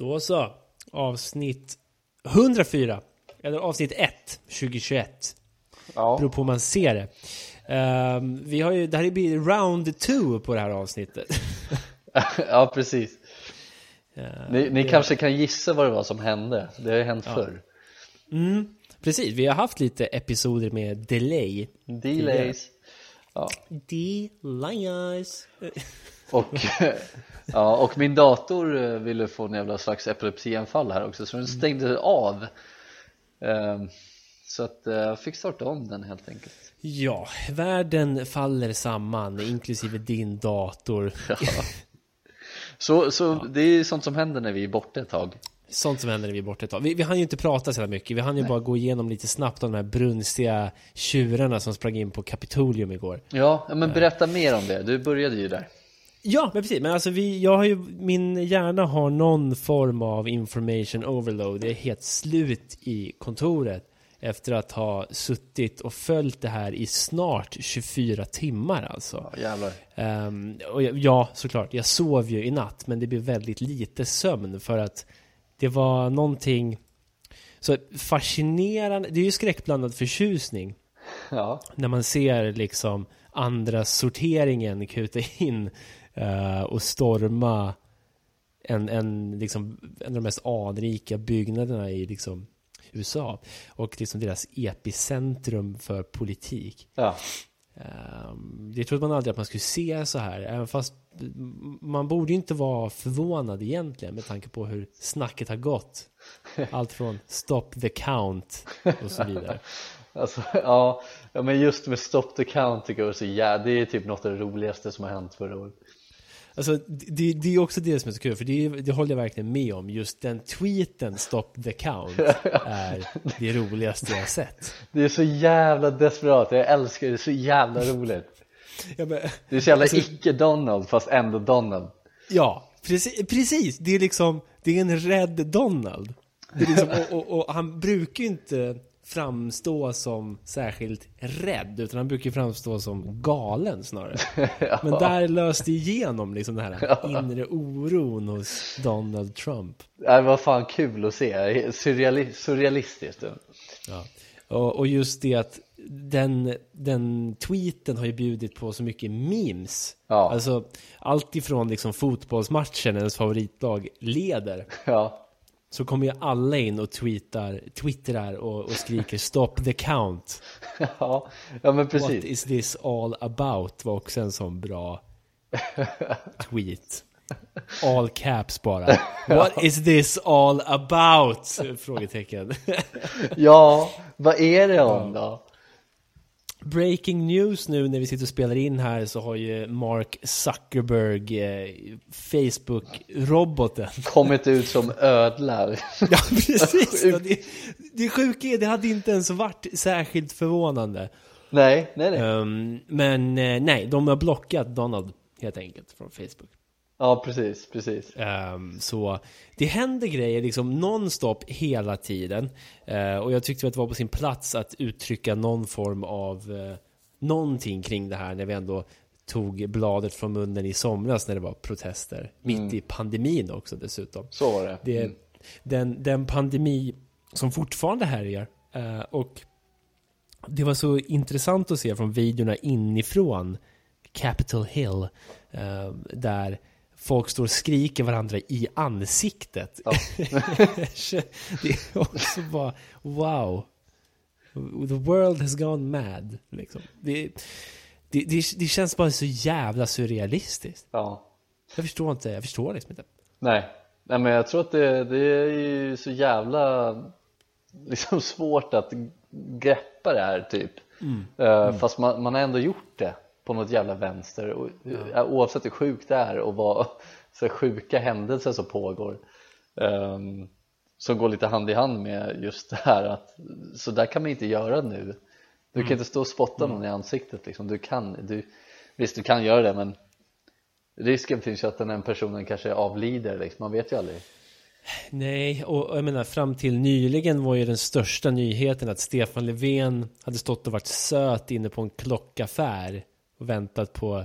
Då så. Avsnitt 104. Eller avsnitt 1, 2021. Ja, Beror på hur man ser det. Ehm, vi har ju, det här blir round 2 på det här avsnittet. ja precis Ehm, Ni, ni det- kanske kan gissa vad det var som hände, det har ju hänt förr Mm, precis, vi har haft lite episoder med delay. Delays ja. Delays. Och, ja, och min dator eh, ville få en jävla slags epilepsianfall här också så den stängde av Ehm, Så att eh, jag fick starta om den helt enkelt Ja, världen faller samman, inklusive din dator. Så, så det är sånt som händer när vi är borta ett tag Sånt som händer när vi är borta ett tag. Vi, vi hann ju inte prata så här mycket. Vi hann ju bara gå igenom lite snabbt om de här brunstiga tjurarna som sprang in på Kapitolium igår. Ja, ja, men berätta mer om det, du började ju där Ja, men precis. Men alltså vi, jag har ju, min hjärna har någon form av information overload. Det är helt slut i kontoret efter att ha suttit och följt det här i snart 24 timmar alltså. Ja, Ehm, och jag- ja, såklart. Jag sov ju i natt, men det blev väldigt lite sömn för att det var någonting så fascinerande. Det är ju skräckblandad förtjusning Ja, när man ser liksom andra sorteringen kuta in eh, och storma en, en, liksom, en av de mest anrika byggnaderna i liksom USA och liksom deras epicentrum för politik. ja, det trodde man aldrig att man skulle se så här, även fast man borde ju inte vara förvånad egentligen med tanke på hur snacket har gått. Allt från stop the count och så vidare. alltså, ja, ja men just med Stop the Count tycker jag så jä- det är typ något av det roligaste som har hänt förra året Alltså, det, det är också det som är så kul, för det, det håller jag verkligen med om. Just den tweeten, stop the count, är det roligaste jag har sett. Det är så jävla desperat, jag älskar det, det är så jävla roligt Ja, men, Det är så jävla Alltså- icke-Donald fast ändå Donald ja precis, precis, det är liksom, det är en rädd Donald. Liksom, och, och, och han brukar ju inte framstå som särskilt rädd, utan han brukar framstå som galen snarare. Men där löste igenom liksom den här inre oron hos Donald Trump. Det var fan kul att se, Surreali- surrealistiskt Ja. Och, och just det att den, den tweeten har ju bjudit på så mycket memes. Ja. Alltså allt ifrån liksom fotbollsmatchen, ens favoritlag, leder. Ja, Så kommer ju alla in och tweetar, twittrar och, och skriker stop the count. ja, ja men What precis is this all about? var också en sån bra tweet. All caps bara. What is this all about? Frågetecken. Ja, vad är det om då? Breaking news nu när vi sitter och spelar in här så har ju Mark Zuckerberg, eh, Facebook-roboten. Kommit ut som ödlar ja, precis. Det, det sjuka är, det hade inte ens varit särskilt förvånande. Nej, nej, nej Ehm, men eh, nej, de har blockat Donald helt enkelt från Facebook. Ja, precis, precis Ehm, så det händer grejer liksom nonstop hela tiden. Eh, och jag tyckte att det var på sin plats att uttrycka någon form av uh, någonting kring det här när vi ändå tog bladet från munnen i somras när det var protester. Mitt i pandemin också dessutom. Så var det, Det Mm. den, den pandemi som fortfarande härjar. Eh, och det var så intressant att se från videorna inifrån Capitol Hill. eh, där folk står och skriker varandra i ansiktet. Ja. det är också bara wow. The world has gone mad. Liksom. Det, det, det, det känns bara så jävla surrealistiskt. Ja Jag förstår inte, jag förstår liksom inte. Nej, nej men jag tror att det, det är ju så jävla liksom svårt att greppa det här typ Eh, Fast man, man har ändå gjort det på något jävla vänster och, ja. oavsett hur sjukt det är och vad så sjuka händelser som pågår um, som går lite hand i hand med just det här att så där kan man inte göra nu. Du kan inte stå och spotta någon i ansiktet liksom. du kan, du, Visst du kan göra det men Risken finns ju att den här personen kanske avlider liksom, man vet ju aldrig. Nej, och jag menar fram till nyligen var ju den största nyheten att Stefan Löfven hade stått och varit söt inne på en klockaffär och väntat på,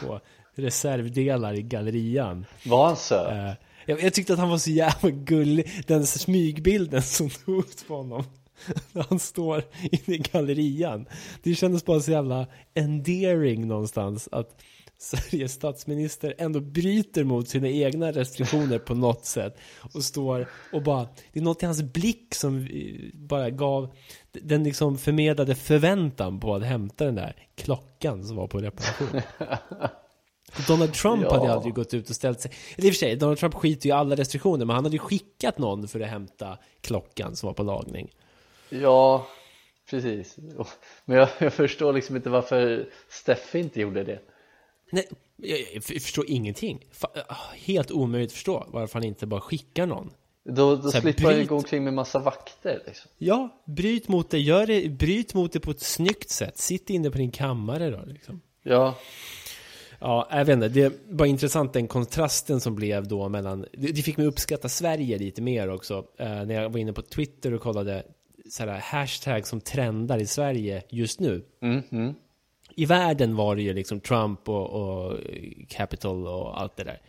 på reservdelar i gallerian. Var han söt? Uh, jag, jag, tyckte att han var så jävla gullig, den smygbilden som togs på honom. När han står inne i gallerian. Det kändes bara så jävla endearing någonstans att Sveriges statsminister ändå bryter mot sina egna restriktioner på något sätt och står och bara, det är något i hans blick som eh, bara gav, den liksom förmedlade förväntan på att hämta den där klockan som var på reparation. Donald Trump ja. hade aldrig gått ut och ställt sig, eller i och för sig, Donald Trump skiter ju i alla restriktioner, men han hade ju skickat någon för att hämta klockan som var på lagning. Ja, precis. Men jag, jag förstår liksom inte varför Steffe inte gjorde det. Nej, jag, förstår ingenting. Helt omöjligt att förstå varför han inte bara skickar någon. Då, då slipper han ju gå omkring med massa vakter liksom. Ja, bryt mot det, gör det, bryt mot det på ett snyggt sätt. Sitt inne på din kammare då liksom. Ja. Ja, jag vet inte, det var intressant den kontrasten som blev då mellan, det fick mig uppskatta Sverige lite mer också. Eh, när jag var inne på Twitter och kollade sådär hashtag som trendar i Sverige just nu. Mm, mm i världen var det ju liksom Trump och, och Capital och allt det där.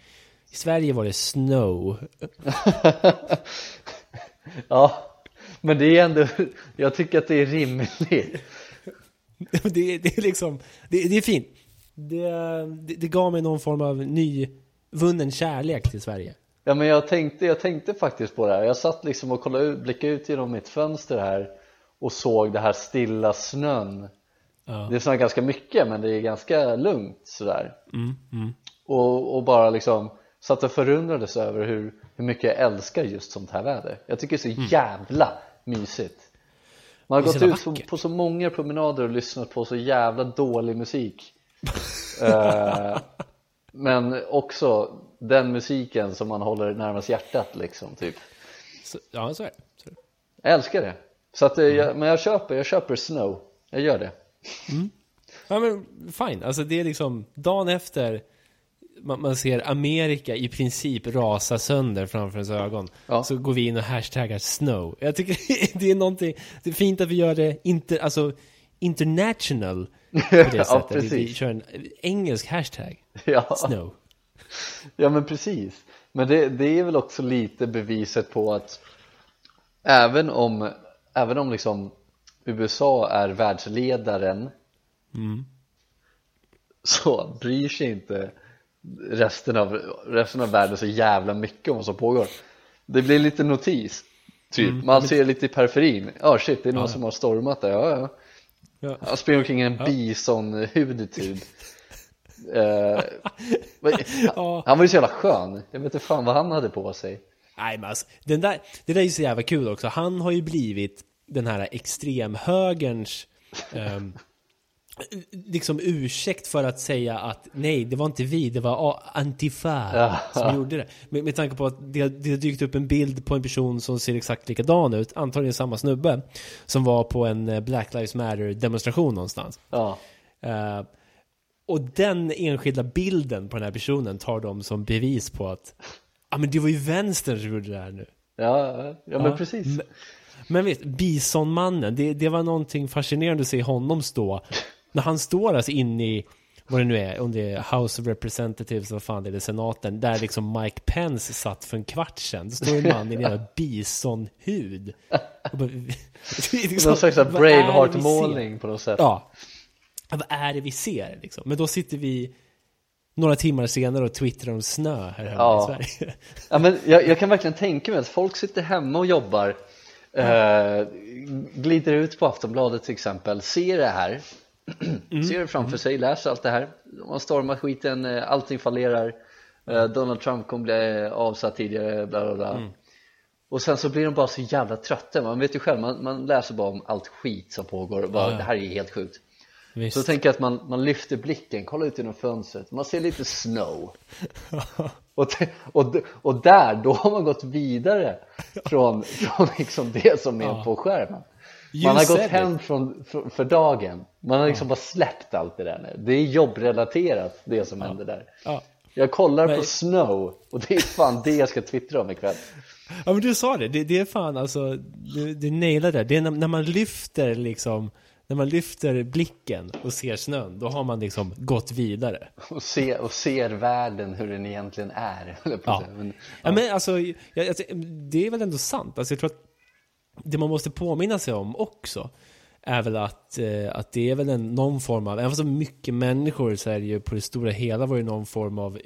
I Sverige var det Snow. ja, men det är ändå, jag tycker att det är rimligt. det, det är liksom, det, det är fint. Det, det, det, gav mig någon form av ny vunnen kärlek till Sverige. Ja men jag tänkte, jag tänkte faktiskt på det här. Jag satt liksom och kollade ut, blickade ut genom mitt fönster här och såg det här stilla snön Ja. Det snöar ganska mycket men det är ganska lugnt sådär mm, mm. Och, och bara liksom satt och förundrades över hur, hur mycket jag älskar just sånt här väder. Jag tycker det är så mm. jävla mysigt. Man har gått ut på, på, så många promenader och lyssnat på så jävla dålig musik. Uh, Men också den musiken som man håller närmast hjärtat liksom typ. Så, Ja så är det, så är det. Jag älskar det. Så att, mm. jag, men jag köper, jag köper Snow. Jag gör det. Mm. Ja men fine, alltså det är liksom dagen efter man, man, ser Amerika i princip rasa sönder framför ens ögon ja. Så går vi in och hashtaggar snow Jag tycker det är någonting Det är fint att vi gör det inte, alltså international på det ja, sättet precis. Vi, vi kör en engelsk hashtag ja. Snow Ja men precis Men det, det är väl också lite beviset på att Även om Även om liksom USA är världsledaren mm. så bryr sig inte resten av, resten av världen så jävla mycket om vad som pågår. Det blir lite notis typ, mm. man ser lite i periferin. Ja oh, shit det är någon ja. som har stormat det, ja ja. Ja. Han springer omkring en ja. bisonhud typ. Uh, Han var ju så jävla skön, jag vet inte fan vad han hade på sig. Nej men alltså, den där, det där är ju så jävla kul också, han har ju blivit den här extremhögerns um, liksom ursäkt för att säga att nej, det var inte vi, det var Antifa som gjorde det. Med, med tanke på att det, det har dykt upp en bild på en person som ser exakt likadan ut, antagligen samma snubbe, som var på en eh, Black Lives Matter demonstration någonstans. Ja. Uh, och den enskilda bilden på den här personen tar de som bevis på att ja ah, men det var ju vänstern som gjorde det här nu. Ja, ja men ja. precis. Men, men vet, Bisonmannen, det, det var någonting fascinerande att se honom stå. När han står alltså inne i, vad det nu är, om det är House of Representatives, vad fan det är, det senaten, där liksom Mike Pence satt för en kvart sedan. Då står en man i en jävla bisonhud. liksom, någon slags Braveheart-målning på något sätt. Ja. Vad är det vi ser liksom? Men då sitter vi några timmar senare och twittrar om snö här hemma ja. i Sverige. Ja, men jag, jag, kan verkligen tänka mig att folk sitter hemma och jobbar Uh, glider ut på Aftonbladet till exempel, ser det här mm. ser det framför sig, läser allt det här man stormar skiten, eh, allting fallerar uh, Donald Trump kommer bli avsatt tidigare, bla bla bla mm. och sen så blir de bara så jävla trötta, man vet ju själv, man, man läser bara om allt skit som pågår bara, ja, ja. det här är helt sjukt Visst. Så tänker jag att man, man lyfter blicken, kollar ut genom fönstret, man ser lite snow och, och, och där, då har man gått vidare från, från liksom det som är ja. på skärmen Man har gått hem från, för, för dagen Man har liksom bara släppt allt det där nu Det är jobbrelaterat det som händer där Ja. Jag kollar Men- på Snow och det är fan det jag ska twittra om ikväll ja, men du sa det. Det, det är fan alltså, du, du nailade det. Det är när, när man lyfter liksom, när man lyfter blicken och ser snön, då har man liksom gått vidare. och, se, och ser världen hur den egentligen är Ja. Men, Ja, men alltså, jag, jag, det är väl ändå sant. Alltså, jag tror att det man måste påminna sig om också är väl att, eh, att det är väl en, någon form av, även fast det är mycket människor så är det ju på det stora hela var det någon form av eh,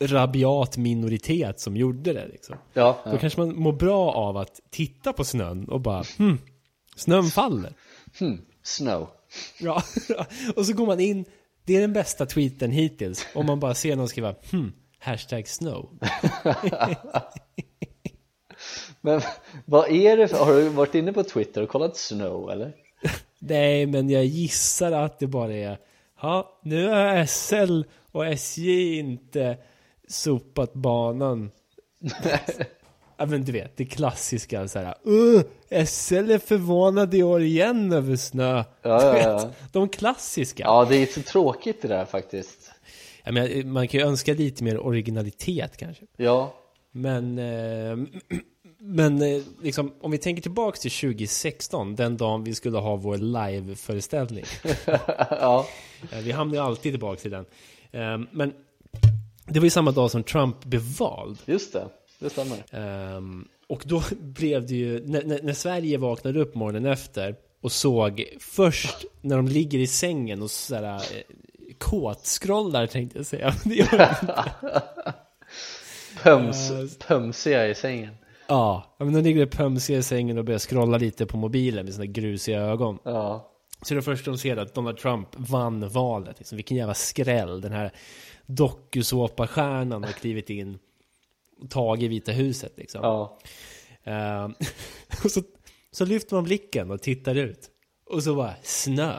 rabiat minoritet som gjorde det liksom. ja, Då ja. kanske man mår bra av att titta på snön och bara, hmm, snön faller. Hmm, Snow Ja, och så går man in, det är den bästa tweeten hittills, om man bara ser någon skriva, hmm, hashtag snow. Men vad är det för, har du varit inne på Twitter och kollat Snow eller? Nej, men jag gissar att det bara är Ja, nu har SL och SJ inte sopat banan. ja, men du vet, det klassiska så här. Uh, SL är förvånade i år igen över snö. Ja, Du ja, vet, ja. De klassiska. Ja, det är så tråkigt det där faktiskt Ja, men, man kan ju önska lite mer originalitet kanske. Ja, Men, eh, men eh, liksom, om vi tänker tillbaks till 2016, den dagen vi skulle ha vår live-föreställning. ja, Eh, Vi hamnar ju alltid tillbaka till den. Eh, Men det var ju samma dag som Trump blev vald. just det, det stämmer Ehm, Och då blev det ju, när, när, Sverige vaknade upp morgonen efter och såg först när de ligger i sängen och sådär eh, kåtskrollar tänkte jag säga. Pöms, Pömsiga i sängen Ja, men de ligger pömsiga i sängen och börjar scrolla lite på mobilen med sina grusiga ögon. Ja, Så det första de ser är att Donald Trump vann valet. Liksom, vilken jävla skräll. Den här dokusåpastjärnan har klivit in och tagit Vita huset. Liksom. ja, Ehm, och så, så lyfter man blicken och tittar ut. Och så bara snö.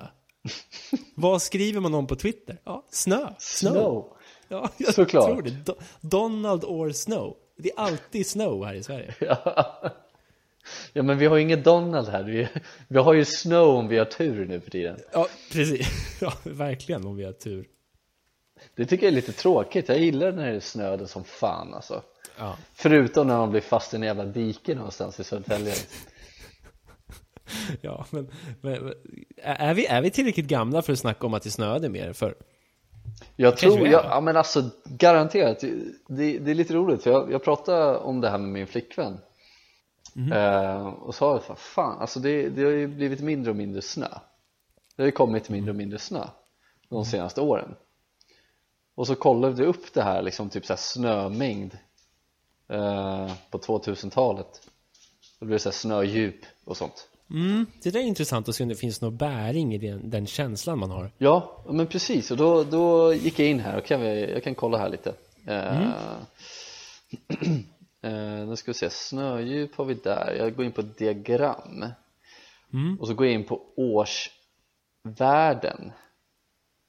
Vad skriver man om på Twitter? Ja, snö. Snow. Snow Ja, jag Såklart. tror det. Do- Donald or Snow. Det är alltid snow här i Sverige. Ja men vi har ju inget Donald här, vi, vi har ju Snow om vi har tur nu för tiden Ja, precis. Ja, verkligen om vi har tur. Det tycker jag är lite tråkigt, jag gillar när det snöade som fan alltså Ja. Förutom när man blir fast i en jävla dike någonstans i Södertälje Ja, men, men men är, vi, är vi tillräckligt gamla för att snacka om att det snöade mer för Jag tror, jag, ja men alltså garanterat. Det, det är lite roligt för jag, jag pratade om det här med min flickvän. Mhm. eh, och sa att fan, alltså det, det har ju blivit mindre och mindre snö. Det har ju kommit mindre och mindre snö de Mm. senaste åren. Och så kollade vi upp det här liksom typ så här snömängd eh, på 2000-talet Då blev det så här snödjup och sånt mm, Det där är intressant att se om det finns någon bäring i den, den känslan man har. Ja, men precis. Och då, då gick jag in här och kan vi, jag kan kolla här lite. Eh, eh, Nu ska vi se, snödjup har vi där, jag går in på diagram. Mm. och så går jag in på årsvärden.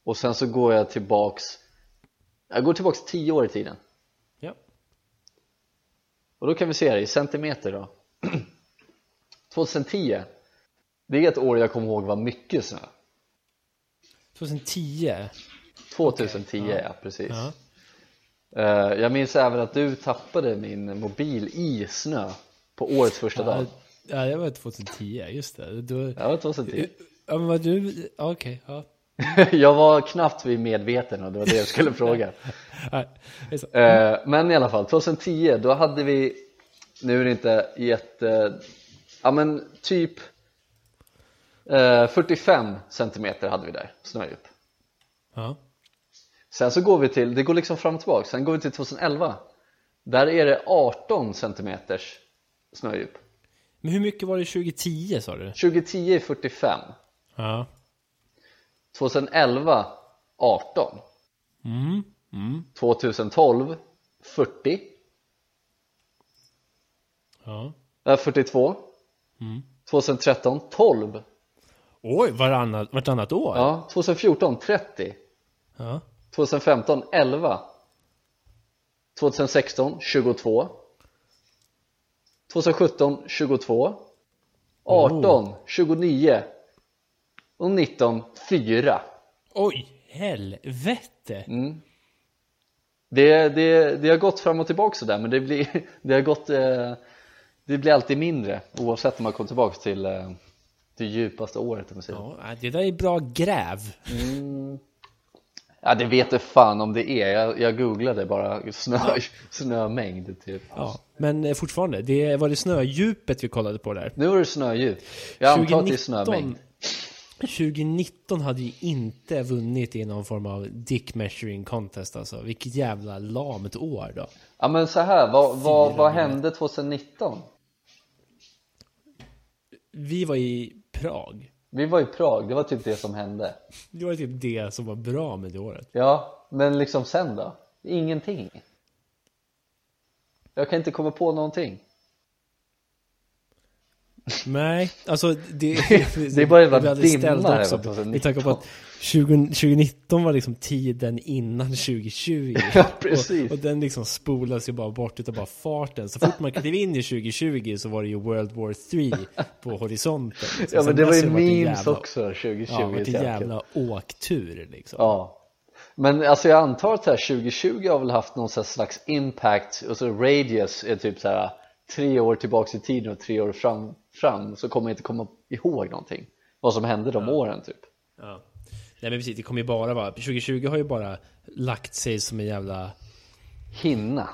Och sen så går jag tillbaks jag går tillbaks 10 år i tiden. Ja. och då kan vi se det i centimeter då 2010 det är ett år jag kommer ihåg var mycket snö 2010. 2010 ja, precis. Eh, Jag minns även att du tappade min mobil i snö på årets första Ja, dag ja, det var 2010, just det. Du, Ja, det var 2010 ja, men vad du, okej, ja. Jag var knappt vid medveten och det var det jag skulle fråga. Eh, Men i alla fall, 2010 då hade vi Nu är det inte jätte Ja men typ eh, 45 centimeter hade vi där snödjup Ja. Sen så går vi till, det går liksom fram och tillbaka, sen går vi till 2011 Där är det 18 centimeters snödjup Men hur mycket var det 2010 sa du? 2010 är 45 Ja. 2011 18 Mm. Mm. 2012 40 Ja. äh, 42 Mm. 2013 12 Oj, varannat, vartannat år? ja, 2014 30 Ja. 2015 11 2016 22 2017 22 18, 29 och 19, 4 Oj, helvete! Mm. det, det, det har gått fram och tillbaka sådär men det, blir, det har gått eh, det blir alltid mindre oavsett om man kommer tillbaka till eh, det djupaste året om. Ja, det där är bra gräv. Ja det vet jag fan om det är, jag, jag googlade bara snö, snömängd typ Ja, men eh, fortfarande, det var det snödjupet vi kollade på där. Nu är det snödjup, jag antar att det är snömängd 2019 hade ju inte vunnit i någon form av dick measuring contest alltså. Vilket jävla lamt år då. Ja men så här, vad, vad, vad hände 2019? Vi var i Prag. Vi var i Prag, det var typ det som hände Det var typ det som var bra med det året. Ja, men liksom sen då? Ingenting Jag kan inte komma på någonting Nej, alltså det, Det är bara jävla dimma också. 2019. Vi tänker på att 20, 2019 var liksom tiden innan 2020. Ja, precis. Och, och den liksom spolas ju bara bort utav bara farten. Så fort man klev in i 2020 så var det ju World War 3 på horisonten. Så Ja men det var ju memes jävla- också 2020 Ja, det var en jävla åktur liksom. Ja Men alltså jag antar att det här 2020 har väl haft någon slags impact och så radius är typ så här tre år tillbaks i tiden och tre år fram, fram så kommer jag inte komma ihåg någonting vad som hände de åren typ Ja. Nej men precis, det kommer ju bara vara, 2020 har ju bara lagt sig som en jävla Hinna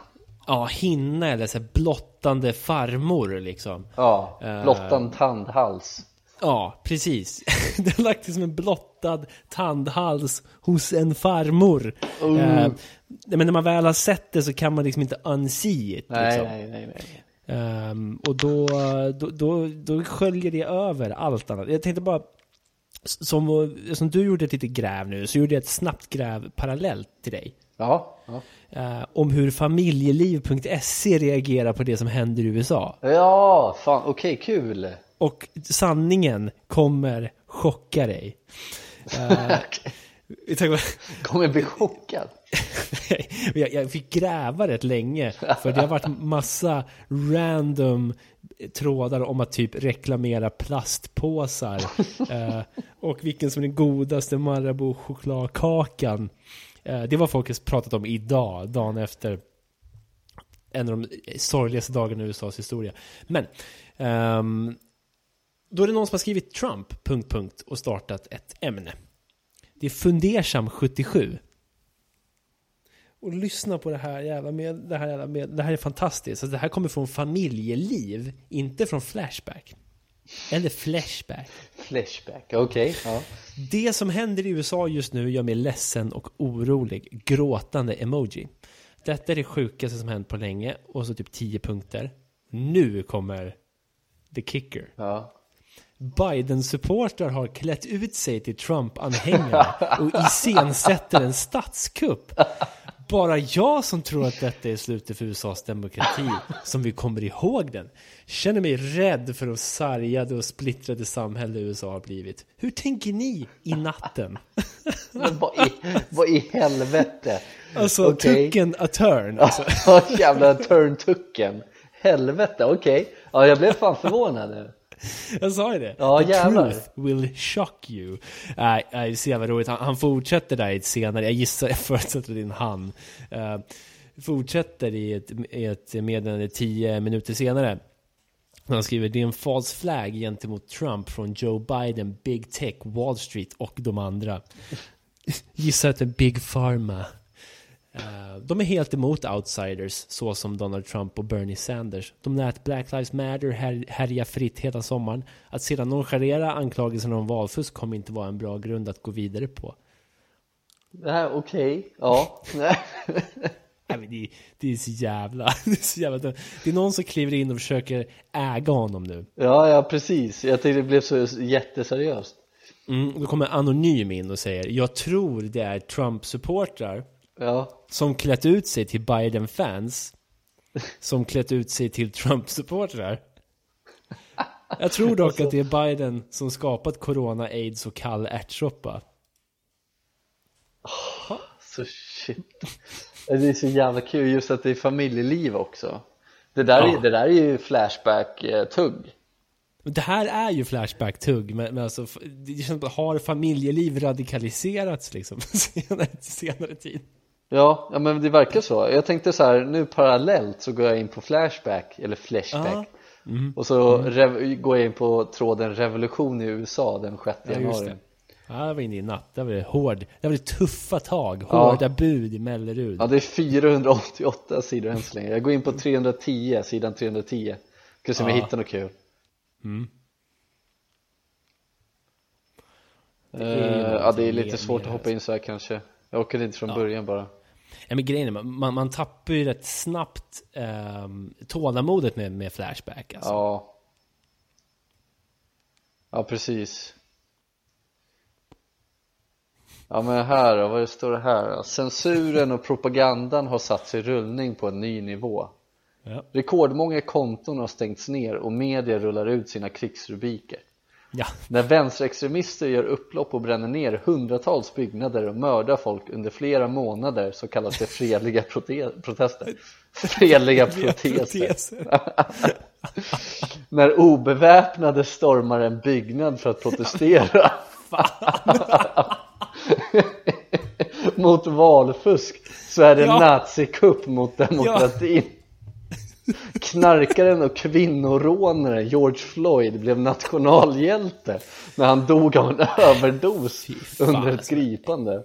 Ja, hinna eller så här blottande farmor liksom. Ja, Eh. blottan tandhals Ja, precis. Det har lagt sig som en blottad tandhals hos en farmor. Oh. Eh, men när man väl har sett det så kan man liksom inte unsee it. Nej, liksom. nej, nej, nej Ehm, och då, då, då, då sköljer det över allt annat. Jag tänkte bara, som, som du gjorde ett litet gräv nu, så gjorde jag ett snabbt gräv parallellt till dig. Ja. Eh, om hur familjeliv.se reagerar på det som händer i USA. Ja, fan okej, kul Och sanningen kommer chocka dig. Bara- Kommer bli chockad jag, jag fick gräva rätt länge för det har varit massa random trådar om att typ reklamera plastpåsar eh, och vilken som är den godaste Marabou chokladkakan. Eh, det var folk pratat om idag, dagen efter en av de sorgligaste dagarna i USAs historia. Men ehm, då är det någon som har skrivit Trump, punkt, punkt, och startat ett ämne. Det är Fundersam 77. Och lyssna på det här jävla med, det här jävla med, det här är fantastiskt. Alltså det här kommer från familjeliv, inte från Flashback. Eller Flashback. Flashback, okej ja. Det som händer i USA just nu gör mig ledsen och orolig. Gråtande emoji. Detta är det sjukaste som hänt på länge. Och så typ 10 punkter. Nu kommer the kicker. ja. Biden-supportrar har klätt ut sig till Trump-anhängare och iscensätter en statskupp. Bara jag som tror att detta är slutet för USAs demokrati, som vi kommer ihåg den, känner mig rädd för hur sargade och splittrade samhälle USA har blivit. Hur tänker ni i natten? Men vad i, vad i helvete? Alltså, Okej. tucken a turn. Alltså. Jävla turntucken Helvete, okej Ja, jag blev fan förvånad nu Jag sa ju det. Ja, The jävlar. truth will shock you. Nej, det är så jävla roligt. Han, han fortsätter där i ett senare, jag gissar, jag förutsätter en han. Uh, fortsätter i ett, i ett meddelande tio minuter senare. Han skriver det är en false flag gentemot Trump från Joe Biden, Big Tech, Wall Street och de andra. Gissar att det är Big Pharma. Eh, De är helt emot outsiders, så som Donald Trump och Bernie Sanders. De lät Black Lives Matter här, härja fritt hela sommaren. Att sedan nonchalera anklagelserna om valfusk kommer inte vara en bra grund att gå vidare på. Det här, okej, ja Nej. Nej, men det, det är så jävla... Det är, så jävla det är någon som kliver in och försöker äga honom nu. Ja, ja precis Jag tänkte det blev så jätteseriöst Mm, då kommer Anonym in och säger Jag tror det är Trump-supportrar Ja, som klätt ut sig till Biden-fans som klätt ut sig till Trump-supportrar. Jag tror dock att det är Biden som skapat corona, aids och kall ärtsoppa. så shit Det är så jävla kul just att det är familjeliv också Det där, Ja. är, det där är ju Flashback-tugg Det här är ju Flashback-tugg, men, men alltså, det känns har familjeliv radikaliserats liksom senare, senare tid? Ja, ja, men det verkar så. Jag tänkte så här, nu parallellt så går jag in på Flashback, eller Flashback Ja. Mm. Och så rev- går jag in på tråden revolution i USA den 6 Ja, just januari det. Ja, jag var inne i natt. Det var det hård. Det var det tuffa tag. Ja. Hårda bud i Mellerud. Ja, det är 488 sidor än så länge Jag går in på 310, sidan 310 Ska se om jag Ja. hittar något kul Mm. Det är ju ja, det är lite mer- svårt mer att hoppa in så här kanske Jag orkade inte från Ja. början bara Ja, men grejen är, man, man, tappar ju rätt snabbt um, tålamodet med, med Flashback alltså. Ja Ja, precis Ja men här då, vad står det här? Censuren och propagandan har satt i rullning på en ny nivå Ja. Rekordmånga konton har stängts ner och media rullar ut sina krigsrubriker ja. När vänsterextremister gör upplopp och bränner ner hundratals byggnader och mördar folk under flera månader så kallas det fredliga prote- protester Fredliga Proteser. När obeväpnade stormar en byggnad för att protestera Mot valfusk så är det Ja. nazikupp mot demokratin Knarkaren och kvinnorånare George Floyd blev nationalhjälte när han dog av en överdos under ett alltså. gripande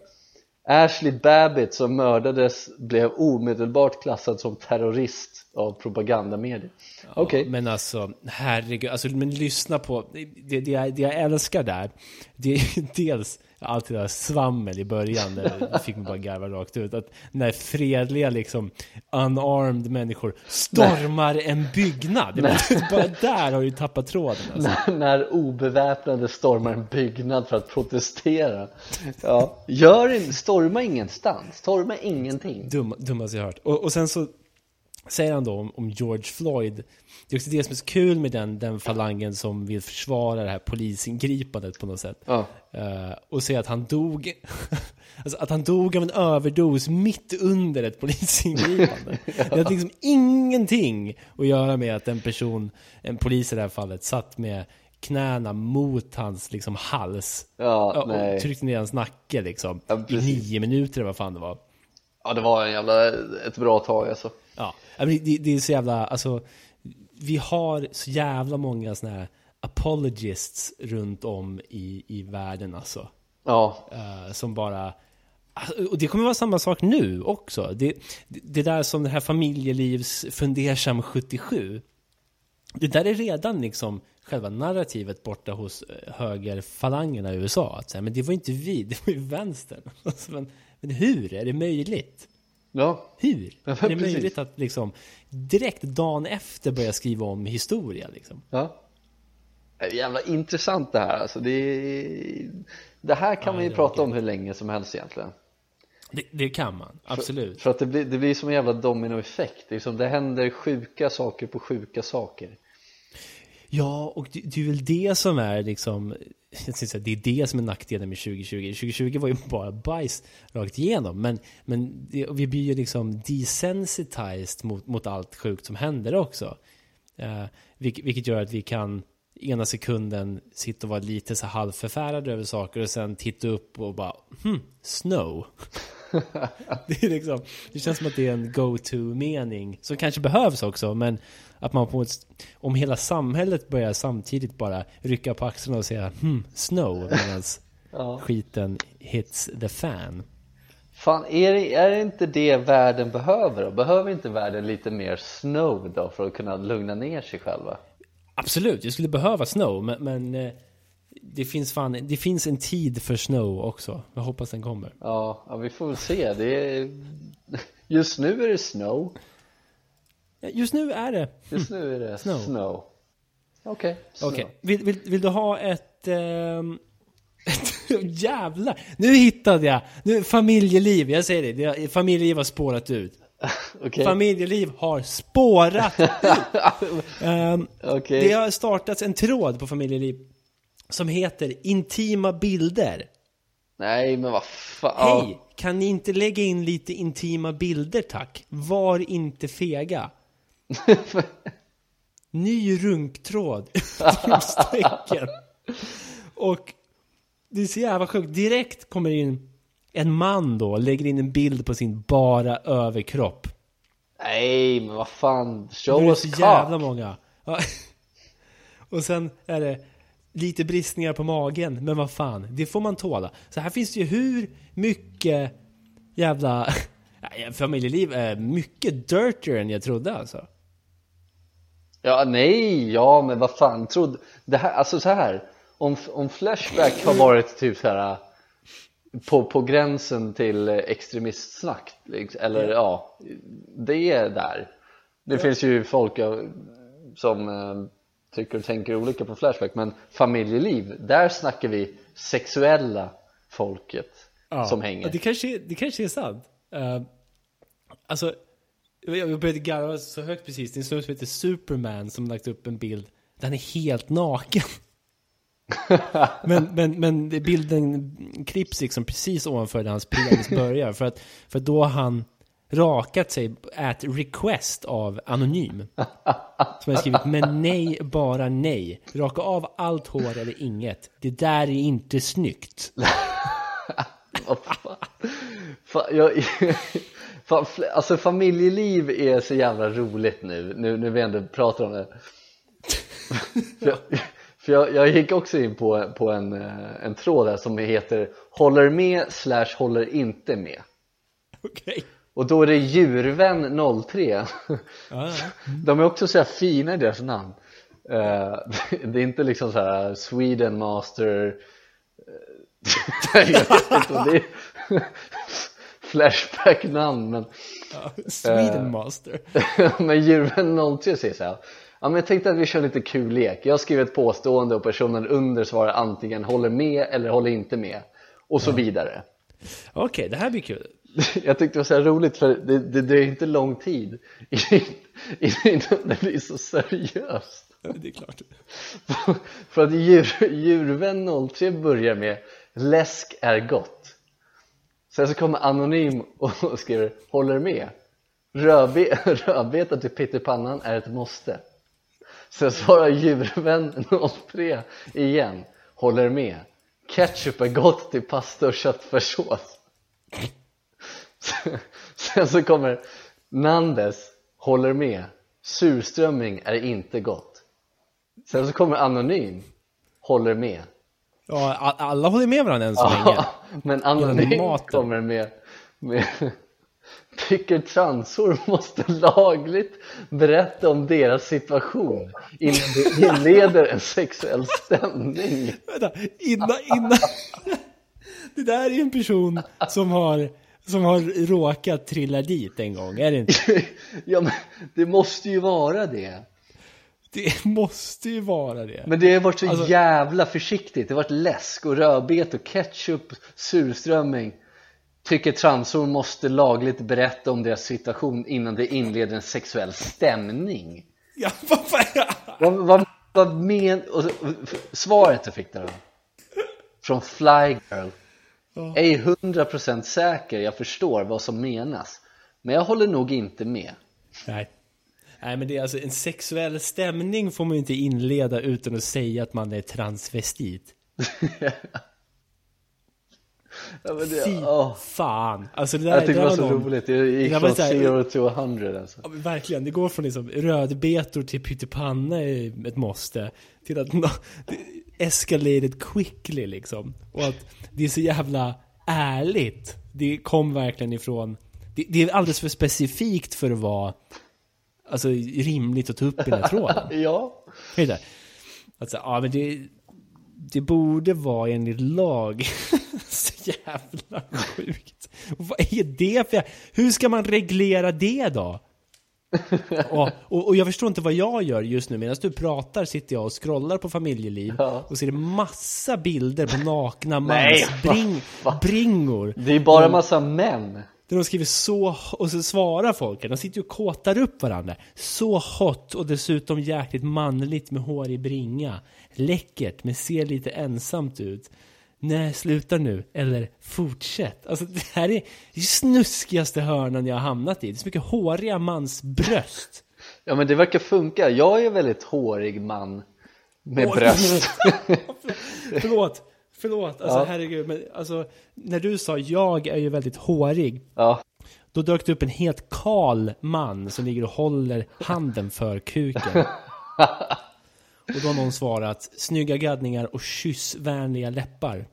Ashley Babbitt som mördades blev omedelbart klassad som terrorist av propagandamedier Okej, Men alltså, herregud, alltså, men lyssna på, det, det, jag, det jag älskar där, det är dels allt det där svammel i början, där det fick mig bara garva rakt ut, att när fredliga liksom unarmed människor stormar en byggnad, var- bara där har du tappat tråden alltså. när, när obeväpnade stormar en byggnad för att protestera. Ja, gör in, storma ingenstans, storma ingenting. Dum, dummaste jag hört. Och, och sen så säger han då om, om George Floyd. Det är också det som är så kul med den, den falangen som vill försvara det här polisingripandet på något sätt. Ja, Eh, och säga att han dog alltså att han dog av en överdos mitt under ett polisingripande. Det hade liksom ingenting att göra med att en person, en polis i det här fallet, satt med knäna mot hans liksom hals. ja, och nej tryckte ner hans nacke liksom. Ja, I nio minuter eller vad fan det var. Ja, det var en jävla, ett bra tag alltså Ja, det, det är så jävla, alltså Vi har så jävla många såna här apologists runt om i, i världen alltså Ja, eh, Som bara och det kommer vara samma sak nu också. Det, det, där som det här familjelivs fundersam 77. Det där är redan liksom själva narrativet borta hos eh, högerfalangerna i USA. Att säga, men det var inte vi, det var ju vänstern. Men, men hur är det möjligt? Ja, Hur? Ja, är det precis. möjligt att liksom direkt dagen efter börja skriva om historia liksom? ja Det är jävla intressant det här alltså det, det här kan Ja, man ju prata om hur länge som helst egentligen Det, det kan man, absolut. För att det blir, det blir som en jävla dominoeffekt det, är som det händer sjuka saker på sjuka saker Ja, och det, det är väl det som är liksom, jag säga, det är det som är nackdelen med 2020. 2020 var ju bara bajs rakt igenom, men, men det, vi blir ju liksom desensitized mot, mot allt sjukt som händer också. Eh, uh, vilket, vilket gör att vi kan ena sekunden sitta och vara lite så halvförfärade över saker och sen titta upp och bara hmm, snow. det, är liksom, det känns som att det är en go-to-mening som kanske behövs också, men att man på ett, om hela samhället börjar samtidigt bara rycka på axlarna och säga hmm, snow medan Ja. skiten hits the fan. Fan, är det, är det inte det världen behöver då? Behöver inte världen lite mer snow då för att kunna lugna ner sig själva? Absolut, jag skulle behöva snow, men, men eh, det finns fan, det finns en tid för snow också. Jag hoppas den kommer. Ja, ja vi får väl se det är... Just nu är det snow Just nu är det. Just nu är det Snow. snow Okej, snow. Okej, vill, vill, vill du ha ett... ett jävlar! Nu hittade jag! Nu, familjeliv, jag säger det, det familjeliv har spårat ut. Okej, Familjeliv har spårat ut! Ehm, okej Det har startats en tråd på familjeliv som heter Intima bilder. Nej men vad fan Hej! Kan ni inte lägga in lite intima bilder tack? Var inte fega. Ny runktråd! Utropstecken. och det är så jävla sjukt. Direkt kommer in en man då lägger in en bild på sin bara överkropp. Nej, men vad fan. Nu är Show det us så jävla cock. många. Och sen är det lite bristningar på magen, men vad fan, det får man tåla. Så här finns det ju hur mycket jävla ja, familjeliv är mycket dirtier än jag trodde alltså. Ja, nej, ja, men vad fan. Trodde, det här, alltså så här. Om, om Flashback har varit typ så här på, på gränsen till extremistsnack, liksom, eller ja, det är där. Det finns ju folk ja, som eh, tycker och tänker olika på Flashback, men familjeliv, där snackar vi sexuella folket som hänger. Ja, det, kanske, det kanske är sant. Uh, alltså, jag började garva så högt precis. Det är en snubbe som heter Superman som lagt upp en bild där han är helt naken. men, men, men bilden klipps liksom precis ovanför där hans penis börjar. För att, för då har han rakat sig at request av Anonym. Som har skrivit men nej, bara nej. Raka av allt hår eller inget. Det där är inte snyggt. Fan? Jag, fan, alltså familjeliv är så jävla roligt nu, nu när vi ändå pratar om det För, jag, för jag, jag gick också in på, på en, eh, en tråd där som heter Håller med slash håller inte med Okej. Och då är det djurvän 03 Ja. De är också så här fina i deras namn Eh, Det är inte liksom så här Sweden Master eh, är Flashback-namn men ja. Sweden Master. Men djurvän 03 säger så här Ja men jag tänkte att vi kör lite kul lek Jag skriver ett påstående och personen under svarar antingen håller med eller håller inte med Och så vidare Okej, det här blir kul. Jag tyckte det var så roligt för det, det, det är inte lång tid innan det blir så seriöst. Ja, det är klart. För att djur, djurvän 03 börjar med Läsk är gott. Sen så kommer Anonym och skriver Håller med. Rödbe Rödbeta till pyttipannan är ett måste. Sen svarar djurvän 03 igen Håller med. Ketchup är gott till pasta och köttfärssås Sen så kommer Nandes Håller med. Surströmming är inte gott. Sen så kommer Anonym Håller med. Ja, alla håller med varandra än så länge. Men Anonym kommer med, med Tycker transor måste lagligt berätta om deras situation innan det inleder en sexuell stämning. Vänta, innan, innan... Det där är en person som har, som har råkat trilla dit en gång, är det inte? Ja men det måste ju vara det Det måste ju vara det. Men det har varit så Alltså- jävla försiktigt Det har varit läsk och rödbet och ketchup, surströmming Tycker transor måste lagligt berätta om deras situation innan det inleder en sexuell stämning Ja, vad? Vad, vad, vad men... Och, så- svaret jag fick där då Från Flygirl Ej 100% säker, jag förstår vad som menas. Men jag håller nog inte med. Nej. Nej, men det är alltså en sexuell stämning får man ju inte inleda utan att säga att man är transvestit. ja, men det, Fy åh, fan. Alltså det där, Jag tyckte det var så någon- roligt, det gick det från 0 to 100 alltså. Ja, verkligen, det går från liksom rödbetor till pyttipanna är ett måste till att no, escalated quickly liksom. Och att det är så jävla ärligt. Det kom verkligen ifrån, det, det är alldeles för specifikt för att vara alltså, rimligt att ta upp i den här tråden. Ja? Alltså, ja men det, det borde vara enligt lag. så jävla sjukt. Vad är det för... Hur ska man reglera det då? Och, och, och jag förstår inte vad jag gör just nu. Medan du pratar sitter jag och scrollar på familjeliv Ja. och ser massa bilder på nakna Nej, mansbring, vad- bringor. det är bara massa män Där de skriver så, och så svarar folk, de sitter ju och kåtar upp varandra. Så hot och dessutom jäkligt manligt med hår i bringa. Läckert men ser lite ensamt ut. Nej, sluta nu. Eller fortsätt. Alltså det här är det snuskigaste hörnan jag har hamnat i. Det är så mycket håriga mansbröst. Ja men det verkar funka, jag är en väldigt hårig man med Åh, bröst Förlåt, förlåt, alltså Ja. herregud, men alltså när du sa jag är ju väldigt hårig, Ja, då dök det upp en helt kal man som ligger och håller handen för kuken. Och då har någon svarat snygga gaddningar och kyssvänliga läppar.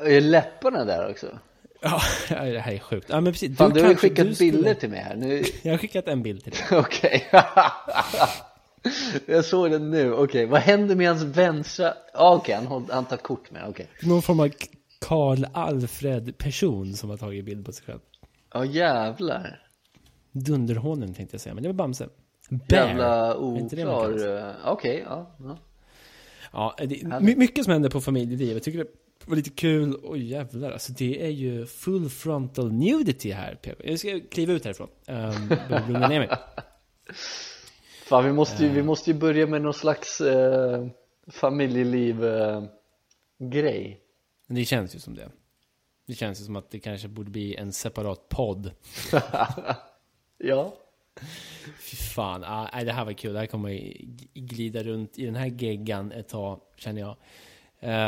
är läpparna där också? Ja, det här är sjukt. Ja, men precis. Fan, du har kanske- skickat du skulle- bilder till mig här nu Jag har skickat en bild till dig. Okej Jag såg den nu, okej vad händer med hans vänstra? Ah, Okej, han, håll- han tar kort med okej Någon form av Karl Alfred person som har tagit bild på sig själv. Ja jävlar Dunderhånen tänkte jag säga, men det var Bamse. Bear. Jävla oklar, eh, okej ja, ja. Ja, det, my, mycket som händer på familjelivet. Jag tycker det var lite kul. Oj jävlar, alltså det är ju full frontal nudity här. Jag ska kliva ut härifrån. Um, börja lugna ner mig. Fan vi måste, ju, vi måste ju börja med någon slags eh, familjeliv eh, det känns ju som det. Det känns ju som att det kanske borde bli en separat podd. Ja Fy fan, ah, det här var kul. Det här kommer glida runt i den här geggan ett tag, känner jag.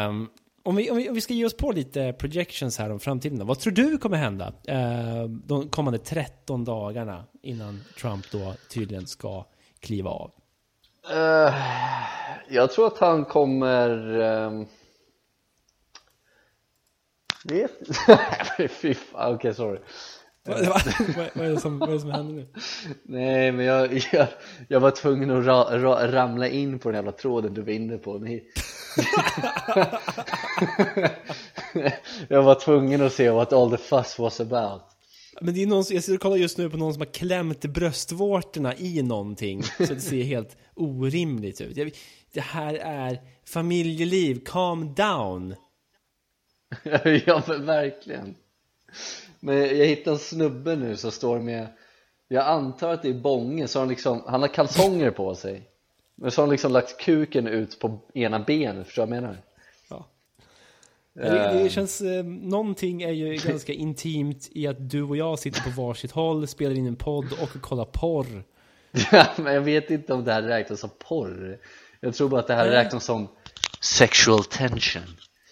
Um, om, vi, om, vi, om vi ska ge oss på lite projections här om framtiden då. Vad tror du kommer hända uh, de kommande 13 dagarna innan Trump då tydligen ska kliva av? Uh, Jag tror att han kommer ehm, um... Vet Fy fan, okej sorry vad, vad, vad, är det som, vad är det som händer nu? Nej men jag, jag, jag var tvungen att ra, ra, ramla in på den jävla tråden du var inne på Ni... Jag var tvungen att se what all the fuss was about Men det är någon, jag sitter och kollar just nu på någon som har klämt bröstvårtorna i någonting. Så det ser helt orimligt ut. Jag, det här är familjeliv, calm down. Ja men verkligen Men jag hittade en snubbe nu som står med Jag antar att det är Bånge så han liksom Han har kalsonger på sig Men så har han liksom lagt kuken ut på ena benet, förstår du vad jag menar? Ja. Det, det känns, eh, någonting är ju ganska intimt i att du och jag sitter på varsitt håll, spelar in en podd och kollar porr. Ja, men jag vet inte om det här räknas som porr Jag tror bara att det här räknas som Sexual tension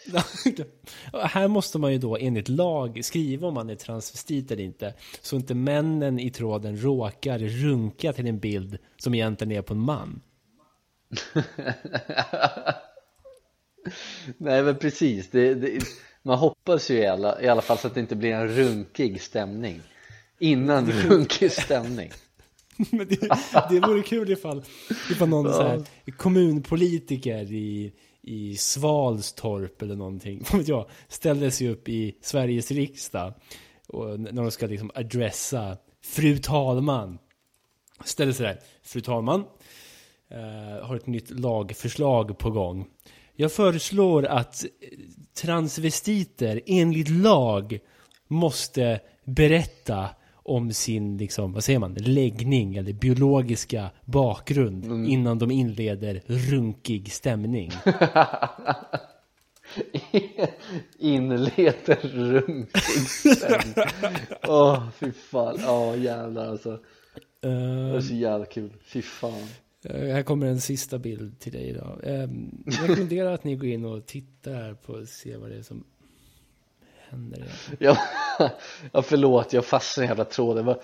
här måste man ju då enligt lag skriva om man är transvestit eller inte. Så inte männen i tråden råkar runka till en bild som egentligen är på en man. Nej men precis, det, det, man hoppas ju i alla, i alla fall så att det inte blir en runkig stämning Innan runkig stämning Men det, det vore kul ifall, ifall någon så här, kommunpolitiker i, i Svalstorp eller någonting, vad vet jag, ställde sig upp i Sveriges riksdag och när de ska liksom adressa fru talman. Ställer sig där, fru talman, eh, har ett nytt lagförslag på gång. Jag föreslår att eh, transvestiter enligt lag måste berätta om sin, liksom, vad säger man, läggning eller biologiska bakgrund innan de inleder runkig stämning. Inleder runkig stämning. Åh fy fan, åh jävlar alltså. Det är så jävla kul, fy fan. Eh, Här kommer en sista bild till dig idag. Eh, Jag rekommenderar att ni går in och tittar på och ser vad det är som händer. egentligen. Ja, ja förlåt, jag fastnade i den jävla tråden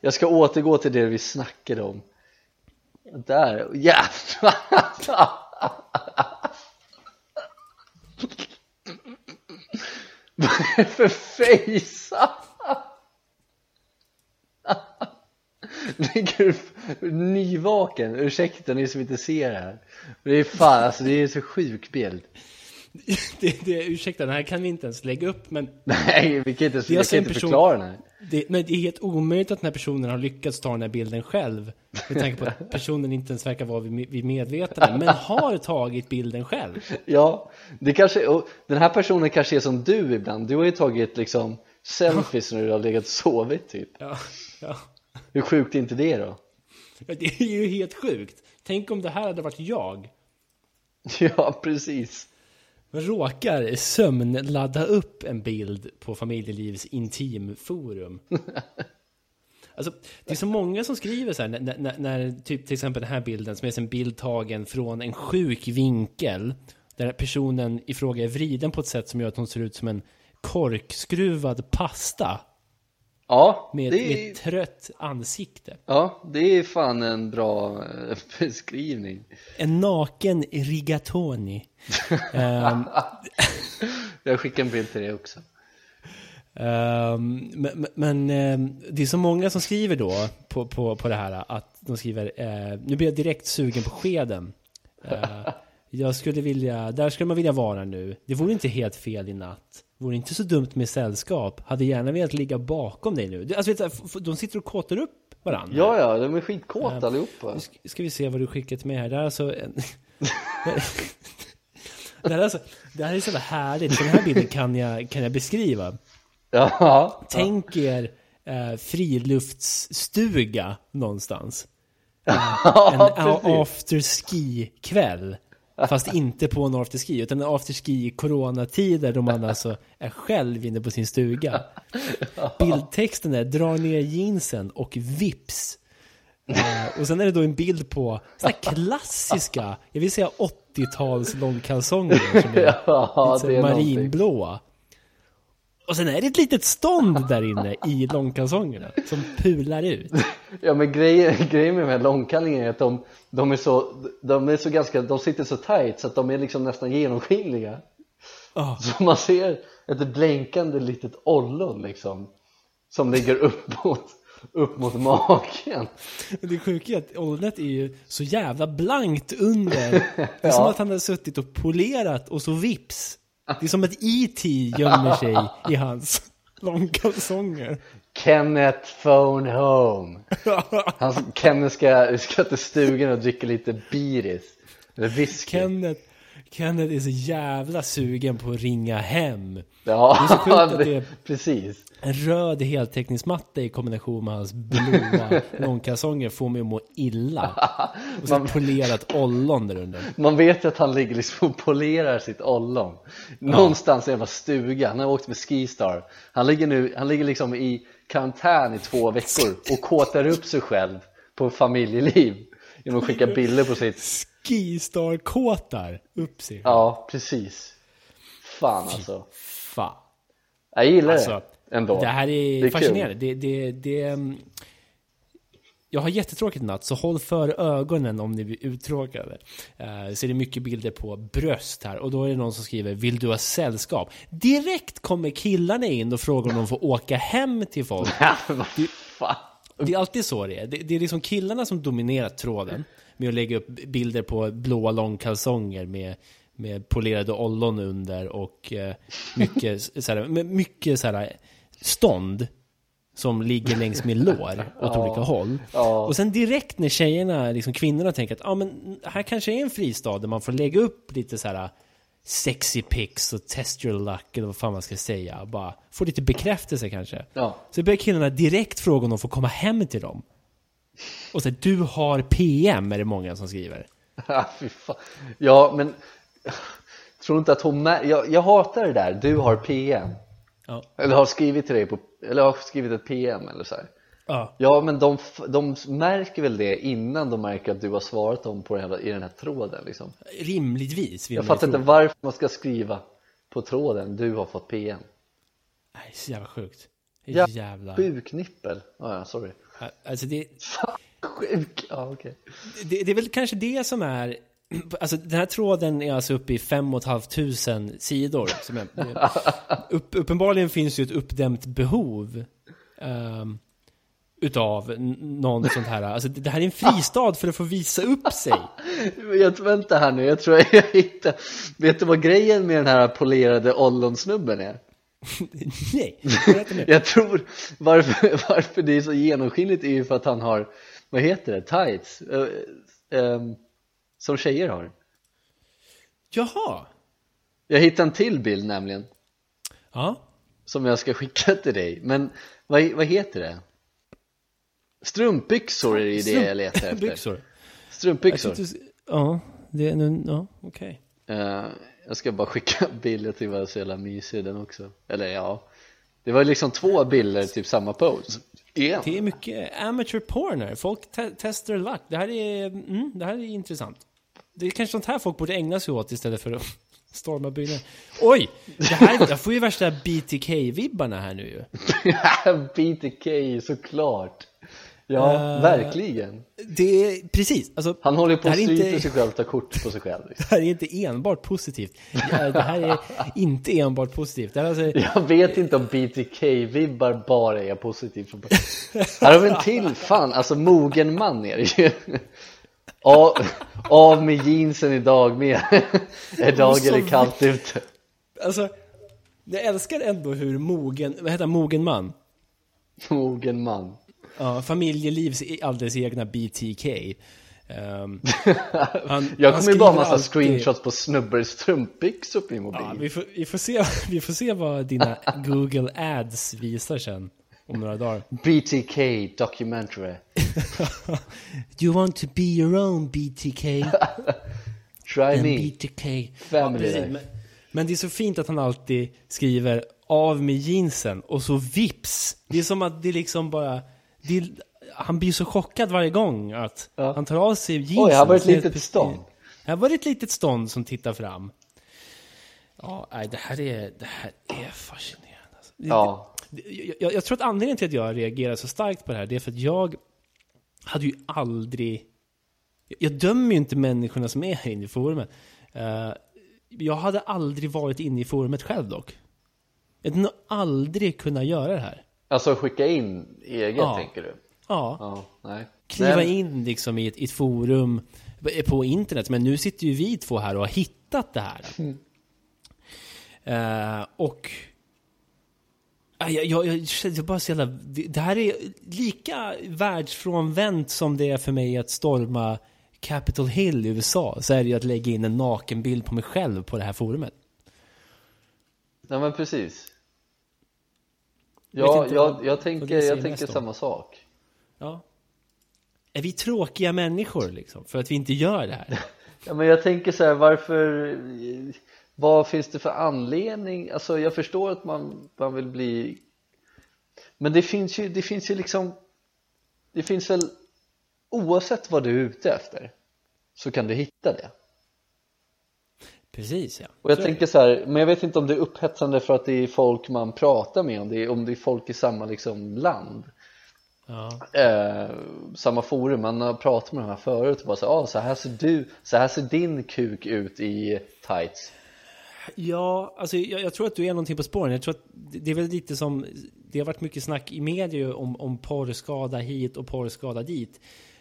jag, ska återgå till det vi snackade om Där, jävlar Vad är det för face? Ligger nyvaken, ursäkta ni som inte ser det här Det är fan, alltså det är så sjuk bild Det, det, ursäkta, den här kan vi inte ens lägga upp, men Nej, vi kan inte, jag alltså kan inte person- förklara den här det, men det är helt omöjligt att den här personen har lyckats ta den här bilden själv. Med tanke på att personen inte ens verkar vara vid, vid medvetande, men har tagit bilden själv. Ja, det kanske, och den här personen kanske är som du ibland Du har ju tagit liksom selfies när du har legat och sovit typ Ja, ja. Hur sjukt är inte det då? Det är ju helt sjukt. Tänk om det här hade varit jag. Ja, precis råkar sömnladda upp en bild på Familjelivs intimforum. Alltså, det är så många som skriver så här, när, när, när typ till exempel den här bilden som är en bild tagen från en sjuk vinkel. Där personen i fråga är vriden på ett sätt som gör att hon ser ut som en korkskruvad pasta. Ja, Med, det med ett trött ansikte. ja, det är fan en bra eh, beskrivning. En naken rigatoni. Ehm, Jag skickar en bild till dig också. Ehm, men men ehm, det är så många som skriver då på, på, på det här att de skriver eh, Nu blir jag direkt sugen på skeden. Eh, jag skulle vilja, där skulle man vilja vara nu. Det vore inte helt fel i natt. Vore inte så dumt med sällskap. Hade gärna velat ligga bakom dig nu. Alltså, vet du, de sitter och kåtar upp varandra. Ja, ja, de är skitkåta allihopa. Nu ska- ska vi se vad du skickat med här. Det här är alltså en... det, här är alltså, det här är så härligt. Den här bilden kan jag, kan jag beskriva. Ja, Tänk er eh, friluftsstuga någonstans. En ja a- precis. afterski-kväll. Fast inte på en afterski, utan en afterski i coronatider då man alltså är själv inne på sin stuga. Bildtexten är dra ner jeansen och vips. Eh, och sen är det då en bild på här klassiska, jag vill säga 80-tals långkalsonger som är Ja, lite marinblåa. Och sen är det ett litet stånd där inne i långkalsongerna som pular ut. Ja men grejen, grejen med de här långkallingarna är att de, de är så, de är så ganska, de sitter så tight så att de är liksom nästan genomskinliga Ah. Så man ser ett blänkande litet ollon liksom Som ligger upp mot, upp mot magen Det sjuka är att ollonet är ju så jävla blankt under. Det är som Ja. att han har suttit och polerat och så vips. Det är som att E.T. gömmer sig i hans långkalsonger. Kenneth phone home Han, Kenneth ska, ska till stugan och dricka lite biris Eller whisky Kenneth, Kenneth är så jävla sugen på att ringa hem. Ja, Det är så sjukt att det- det- precis En röd heltäckningsmatta i kombination med hans blåa långkalsonger får mig att må illa. Och så ett polerat ollon där under. Man vet ju att han ligger liksom och polerar sitt ollon Någonstans i en jävla stuga, han har åkt med Skistar Han ligger nu, han ligger liksom i karantän i två veckor och kåtar upp sig själv på familjeliv Genom att skicka bilder på sitt Skistar-kåtar upp sig. Ja, precis Fan alltså Fan. Jag gillar Alltså, det ändå Det här är, Det är fascinerande. Det, det, det, mm, jag har jättetråkigt natt, så håll för ögonen om ni blir uttråkade. Uh, så är det mycket bilder på bröst här och då är det någon som skriver Vill du ha sällskap? Direkt kommer killarna in och frågar om de får åka hem till folk. Fan Det är alltid så det är. Det, det är liksom killarna som dominerar tråden med att lägga upp bilder på blåa långkalsonger med, med polerade ollon under och eh, mycket, såhär, mycket såhär, stånd som ligger längs med lår åt olika håll. Ja. Och sen direkt när tjejerna, liksom kvinnorna tänker att ah, men här kanske är en fristad där man får lägga upp lite så här sexy pics och test your luck eller vad fan man ska säga. Bara få lite bekräftelse kanske. Ja, Så börjar killarna direkt fråga om de får komma hem till dem. Och så du har PM är det många som skriver. Ja, men Tror inte att hon mär- jag, jag hatar det där, du har PM Ja. Eller har skrivit till dig på, eller har skrivit ett PM eller så här. Ja. Ja men de, de märker väl det innan de märker att du har svarat dem på den här, i den här tråden liksom Rimligtvis vill Jag fattar inte varför man ska skriva på tråden du har fått PM Nej, så jävla sjukt. Jävla... Sjuk nippel, ah, ja sorry Alltså det, Fan, sjuk, ja okej det, det är väl kanske det som är... Alltså den här tråden är alltså uppe i fem och ett halvt tusen sidor. Som är, upp, uppenbarligen finns ju ett uppdämt behov. Um, utav någon sånt här. Alltså det det här är en fristad för att få visa upp sig. Jag, vänta här nu, jag tror jag hittar Vet du vad grejen med den här polerade ollonsnubben är? Nej. Jag tror varför, varför det är så genomskinligt är ju för att han har, vad heter det, tights eh, ehm, Som tjejer har Jaha. Jag hittade en till bild nämligen Ja. Som jag ska skicka till dig Men vad, vad heter det? Strumpbyxor är det det jag letar efter Byxor. Strumpbyxor Ja, det är nu, ja, okej. Eh, Jag ska bara skicka bilder till vad så jävla mysig den också Eller ja Det var liksom två bilder, typ samma pose Igen? Det är mycket amateur porn här. Folk te testar luck. Det här är, mm, det här är intressant. Det är kanske sånt här folk borde ägna sig åt istället för att storma byggnader. Oj! Det här, jag får ju värsta BTK-vibbarna här nu ju. BTK såklart Ja, Eh, verkligen Det är, precis. Alltså, Han håller på att strypa sig själv, ta kort på sig själv liksom. Det här är inte enbart positivt. Det här är inte enbart positivt. Det här är alltså, Jag vet inte om BTK-vibbar bara är positivt. Här har vi en till, fan, alltså mogen man är det ju av, av med jeansen idag med Idag är det kallt ute alltså, jag älskar ändå hur mogen, vad heter han, mogen man? Mogen man Ja, familjelivs alldeles egna BTK. Ehm, han- Jag kommer ju bara massa alltid- screenshots på snubbar i strumpbyxor på min mobil Ja, vi, får, vi, får se, vi får se vad dina Google Ads visar sen om några dagar. BTK documentary You want to be your own BTK? Try En me BTK. Family precis. life. men, men det är så fint att han alltid skriver av med jeansen och så vips. Det är som att det liksom bara... Det, han blir så chockad varje gång att Ja. han tar av sig jeansen. Oj, här var ett litet stånd. Här var det ett litet stånd som tittar fram. Ja, nej, det här är, det här är fascinerande. Alltså. Ja, jag, jag, jag tror att anledningen till att jag reagerar så starkt på det här, det är för att jag hade ju aldrig... Jag dömer ju inte människorna som är här inne i forumet. Eh, jag hade aldrig varit inne i forumet själv dock. Jag hade nog aldrig kunnat göra det här. Alltså skicka in eget Ja. tänker du? Ja, Ja, nej kliva Nej, in liksom i ett, i ett forum på internet. Men nu sitter ju vi två här och har hittat det här. Eh, och... Ah, Jag, jag, jag, känner bara så jävla, det, här är lika världsfrånvänt som det är för mig att storma Capitol Hill i USA. Så är det ju att lägga in en nakenbild på mig själv på det här forumet. Nej men precis Ja, inte jag, vad- jag vad tänker, jag tänker samma sak Ja. Är vi tråkiga människor liksom? För att vi inte gör det här? Ja men jag tänker så här, varför Vad finns det för anledning? Alltså jag förstår att man, man vill bli Men det finns ju, det finns ju liksom Det finns väl Oavsett vad du är ute efter Så kan du hitta det Precis ja. Och jag Så tänker så här, men jag vet inte om det är upphetsande för att det är folk man pratar med Om det är, om det är folk i samma liksom land Ja. eh, Samma forum, man har pratat med de här förut och bara så, ah, så här ser du, så här ser din kuk ut i tights Ja, alltså jag, jag tror att du är någonting på spåren. Jag tror att det är väl lite som, det har varit mycket snack i media om, om porrskada hit och porrskada dit.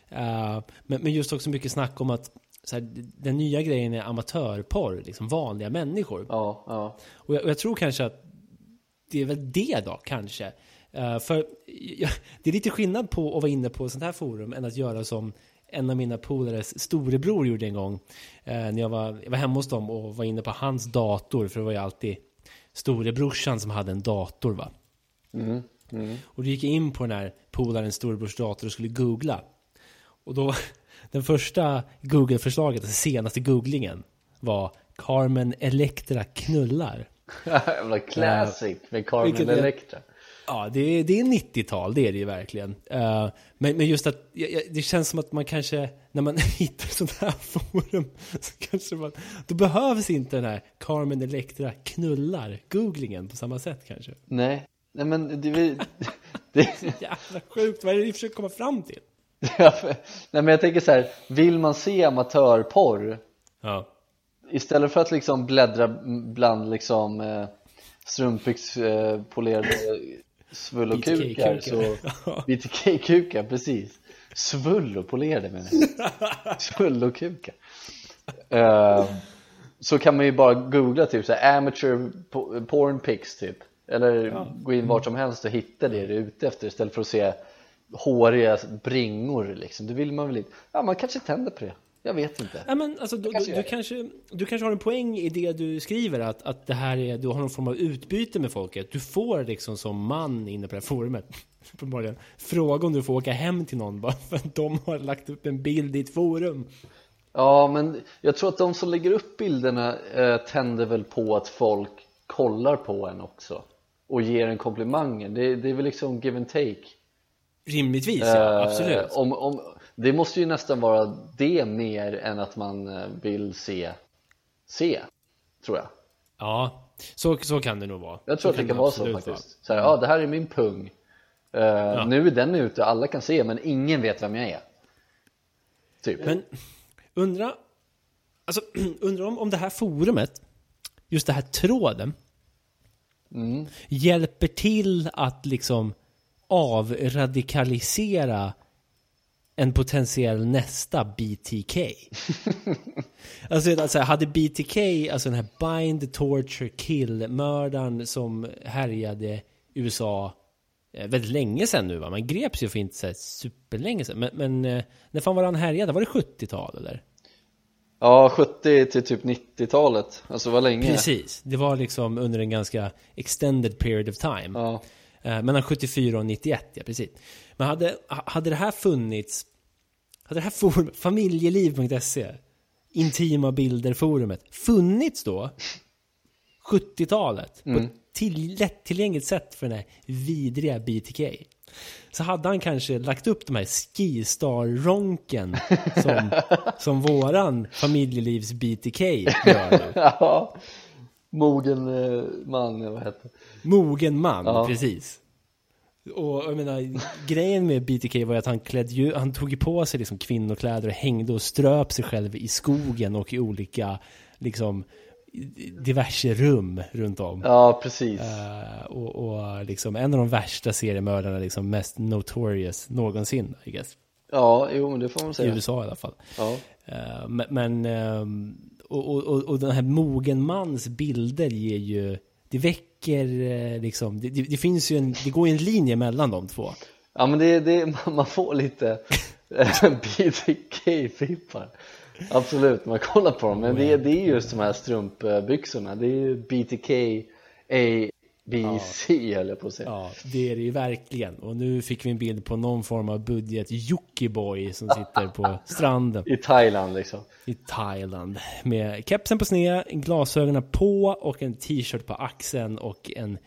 Eh, men, men just också mycket snack om att så här, den nya grejen är amatörporr, liksom vanliga människor. Ja, ja Och jag, och jag tror kanske att det är väl det då, kanske. Eh, för jag, det är lite skillnad på att vara inne på sånt här forum än att göra som en av mina polares storebror gjorde en gång. eh, när jag var, jag var hemma hos dem och var inne på hans dator, för det var ju alltid storebrorsan som hade en dator va. mm, mm. Och då gick jag in på den här polarens storebrors dator och skulle googla. Och då, den första Google-förslaget, den senaste googlingen, var Carmen Electra knullar. Jävla classic med Carmen vilket är- Electra Ja, det är, det är 90-tal, det är det ju verkligen. Eh, men, men just att det känns som att man kanske, när man hittar sådana här forum, så kanske man, då behövs inte den här Carmen Electra knullar, googlingen på samma sätt kanske. Nej, nej men det, det, det Jävla sjukt, vad är det vi försöker komma fram till? Nej men jag tänker så här, vill man se amatörporr Ja. istället för att liksom bläddra bland liksom eh, strumpbyxpolerade svullokukar BTK-kukar. så BTK-kukar, precis. Svullopolerade menar jag. Svullokukar. Eh, så kan man ju bara googla typ så här, amateur po- porn pics typ. Eller gå in vart som helst och hitta det du är ute efter istället för att se håriga bringor liksom, det vill man väl inte ja man kanske tänder på det, jag vet inte Ja, men alltså, du, kanske du, kanske, du kanske har en poäng i det du skriver, att, att det här är, du har någon form av utbyte med folket. Du får liksom som man inne på det här forumet, fråga om du får åka hem till någon bara för att de har lagt upp en bild i ett forum. Ja, men jag tror att de som lägger upp bilderna eh, tänder väl på att folk kollar på en också och ger en komplimanger. Det, det är väl liksom give and take. Rimligtvis, ja, Eh, absolut. om, om, det måste ju nästan vara det mer än att man eh, vill se, se, tror jag. Ja, så, så kan det nog vara. Jag tror att det kan vara så faktiskt. Så här, ja, det här är min pung. Eh, Nu är den ute, alla kan se, men ingen vet vem jag är. Typ. Men undra, alltså, undra om, om det här forumet, just det här tråden, Mm. hjälper till att liksom avradikalisera en potentiell nästa BTK. alltså, alltså hade BTK, alltså den här Bind, Torture, Kill-mördaren som härjade USA eh, väldigt länge sedan nu va? Man greps ju för inte så superlänge sedan. Men, men eh, när fan var han härjade? Var det 70-tal eller? Ja, 70 till typ 90-talet. Alltså vad länge? Precis, det var liksom under en ganska extended period of time. Ja. Eh, mellan 74 och 91, ja precis. Men hade, hade det här funnits, hade det här forum, familjeliv.se, intima bilder-forumet, funnits då, 70-talet, på ett till, lättillgängligt sätt för den här vidriga BTK, så hade han kanske lagt upp de här Skistar-ronken som, som våran familjelivs BTK gör nu. ja. Mogen eh, man, vad heter? Mogen man, Ja. precis. Och jag menar, grejen med BTK var ju att han klädde ju, han tog ju på sig liksom kvinnokläder och hängde och ströp sig själv i skogen och i olika, liksom, diverse rum runt om. Ja, precis. Eh, och, och liksom en av de värsta seriemördarna, liksom mest notorious någonsin, I guess. Ja, jo men det får man I säga. USA i alla fall. Ja. Eh, men, men ehm, och, och, och, och den här mogen mans bilder ger ju, det väcker eh, liksom, det, det, det finns ju en, det går ju en linje mellan de två. ja, men det, det, man får lite BTK-fippar. Absolut, man kollar på dem. Men det, det är just de här strumpbyxorna. Det är ju BTK, A, B, C höll jag på att säga. Ja, det är det ju verkligen. Och nu fick vi en bild på någon form av budget Jockiboi som sitter på stranden I Thailand liksom. i Thailand. Med kepsen på sned, glasögonen på och en t-shirt på axeln och en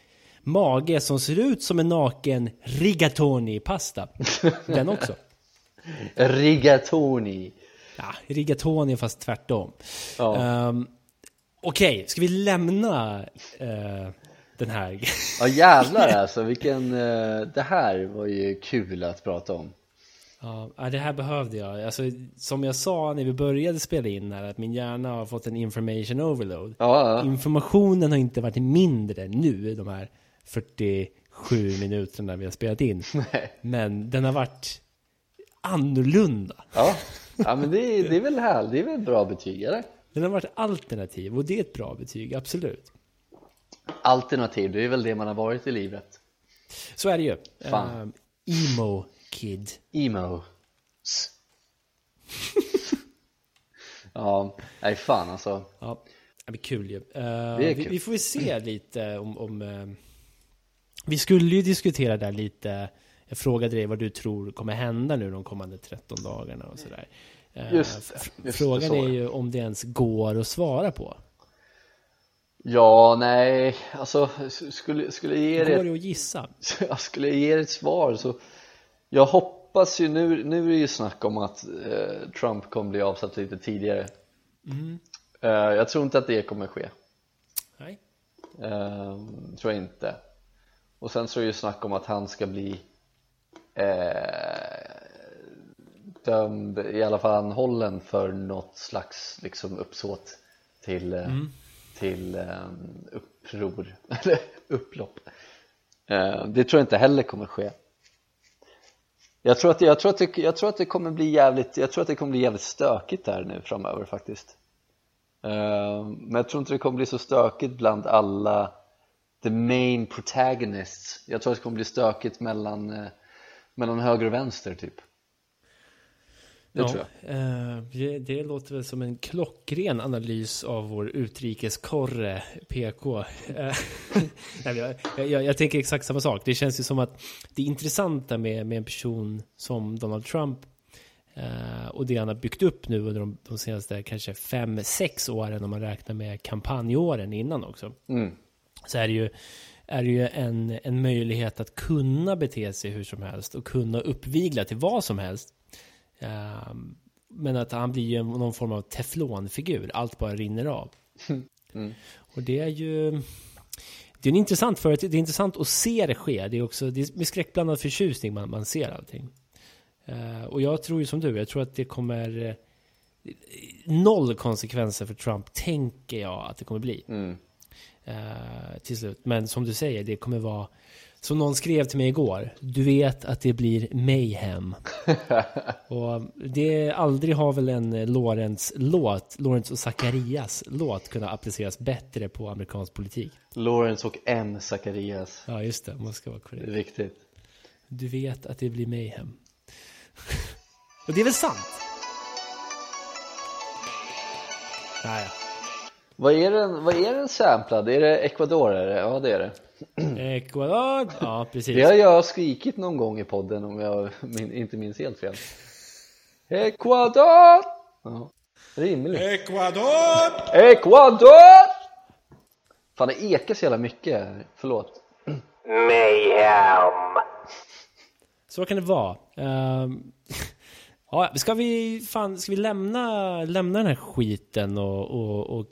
mage som ser ut som en naken rigatoni-pasta. Den också. Rigatoni. Ja, rigatoni fast tvärtom. Ja. Ehm, Okej, ska vi lämna eh, den här? Ja jävlar alltså, vilken, eh, det här var ju kul att prata om. ja, det här behövde jag. Alltså, som jag sa när vi började spela in här, att min hjärna har fått en information overload. Ja, ja. Informationen har inte varit mindre nu, de här 47 minuterna vi har spelat in. Nej. Men den har varit annorlunda. Ja, ja men det, är- det är väl här, det är väl bra betyg eller? Den har varit alternativ och det är ett bra betyg, absolut. Alternativ, det är väl det man har varit i livet. Så är det ju. Fan. Ehm, emo kid. Emo. ja, nej fan alltså. Ja, det blir kul ju. Eh, Det är vi, kul. vi får ju se lite om... om eh, vi skulle ju diskutera där lite. Jag frågade dig vad du tror kommer hända nu de kommande 13 dagarna och sådär. Just just Frågan är ju om det ens går att svara på. Ja, nej, alltså skulle, skulle jag ge Går det det att gissa? jag skulle jag ge ett svar så jag hoppas ju nu, nu är det ju snack om att eh, Trump kommer bli avsatt lite tidigare. Eh, jag tror inte att det kommer ske. Nej. eh, tror jag inte. Och sen så är det ju snack om att han ska bli eh, dömd, i alla fall anhållen för något slags liksom uppsåt till, eh, till eh, uppror, eller upplopp. Eh, Det tror jag inte heller kommer ske. Jag tror, att, jag, tror att det, jag tror att det kommer bli jävligt Jag tror att det kommer bli jävligt stökigt här nu framöver faktiskt. Eh, Men jag tror inte det kommer bli så stökigt bland alla The main protagonists. Jag tror att det kommer bli stökigt mellan, eh, mellan höger och vänster typ. Det tror jag eh, det, låter väl som en klockren analys av vår utrikeskorre PK. Eh, jag, jag, jag tänker exakt samma sak. Det känns ju som att det intressanta med, med en person som Donald Trump eh, och det han har byggt upp nu under de, de senaste kanske fem, sex åren om man räknar med kampanjåren innan också. mm. Så är det ju är det ju en, en möjlighet att kunna bete sig hur som helst och kunna uppvigla till vad som helst. Um, men att han blir ju någon form av teflonfigur, allt bara rinner av. Mm. Och det är ju... Det är intressant för att det är intressant att se det ske. Det är också det är med skräckblandad förtjusning man, man ser allting. Uh, och jag tror ju som du, jag tror att det kommer... Uh, noll konsekvenser för Trump, tänker jag att det kommer bli. Mm. Uh, till slut. Men som du säger, det kommer vara som någon skrev till mig igår. Du vet att det blir mayhem. och det aldrig har väl en Lorentz låt, Lorentz och Zacharias låt kunnat appliceras bättre på amerikansk politik. Lorentz och M. Zacharias. Ja, just det. Man ska vara korrekt. Det är viktigt. Du vet att det blir mayhem. och det är väl sant? Naja. Vad är den, vad är den samplad? Är det Ecuador? Är det? Ja, det är det. Ecuador, ja precis. Det har jag skrikit någon gång i podden om jag min, inte minns helt fel. Ecuador! Ja, rimligt. Ecuador! Ecuador! Fan, det ekar så jävla mycket. Förlåt. Mayhem. Så kan det vara. Um, ja, ska vi, fan, ska vi lämna, lämna den här skiten och, och, och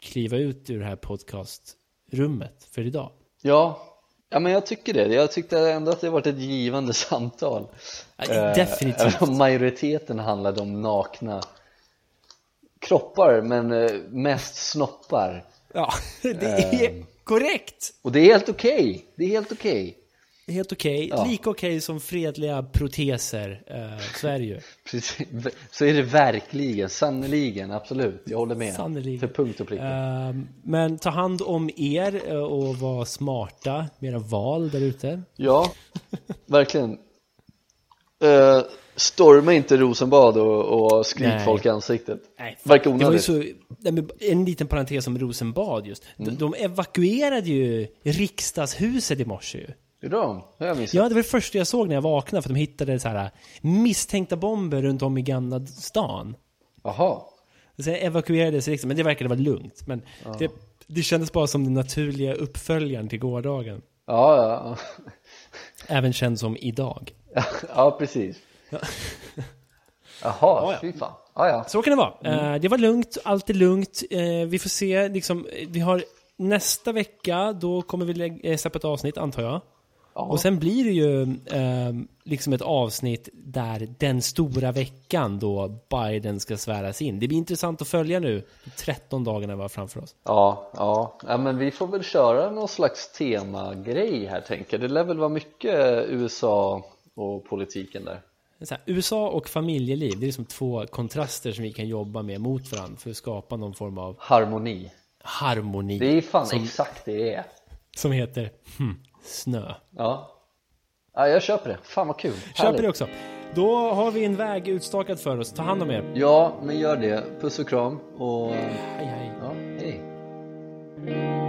kliva ut ur det här podcastrummet för idag? Ja, ja men jag tycker det. Jag tyckte ändå att det varit ett givande samtal. Ja, definitivt. Eh, majoriteten handlade om nakna kroppar, men eh, mest snoppar. Ja, det är eh, korrekt! Och det är helt okej. Okay. Det är helt okej. Okay. Helt okej, okay. ja. lika okej okay som fredliga proteser, eh, så är det ju. Precis, så är det verkligen, sannoliken, absolut, jag håller med. Sannoliken. För punkt och pricka. Eh, Men ta hand om er eh, och var smarta med era val där ute. Ja, verkligen. Eh, Storma inte Rosenbad och, och skrik Nej. folk i ansiktet. Nej, Verkar onödigt. så, En liten parentes om Rosenbad just. Mm. de, de evakuerade ju riksdagshuset i morse ju är de? Det jag Ja, det var det första jag såg när jag vaknade för de hittade så här misstänkta bomber runt om i Gamla stan. Jaha. Så jag evakuerades liksom, men det verkade vara lugnt. Men det, det kändes bara som den naturliga uppföljaren till gårdagen. Ja, ja. Även känd som idag. ja, precis. Ja. Jaha, ja, ja. fy fan. Ja, ja. Så kan det vara. Mm. Uh, det var lugnt, allt är lugnt. Uh, vi får se, liksom, vi har nästa vecka, då kommer vi eh, släppa ett avsnitt antar jag. Och sen blir det ju eh, liksom ett avsnitt där den stora veckan då Biden ska sväras in. Det blir intressant att följa nu, 13 dagarna var framför oss. Ja, ja, ja, men vi får väl köra någon slags temagrej här tänker jag. Det lär väl vara mycket USA och politiken där. Här, USA och familjeliv, det är liksom två kontraster som vi kan jobba med mot varandra för att skapa någon form av harmoni. Harmoni. Det är fan som, exakt det det är. Som heter hmm, snö. Ja. ja, jag köper det. Fan vad kul. Köper Härligt. det också. Då har vi en väg utstakad för oss. Ta hand om er. Ja, men gör det. Puss och kram och... Hej, hej. Ja, hej.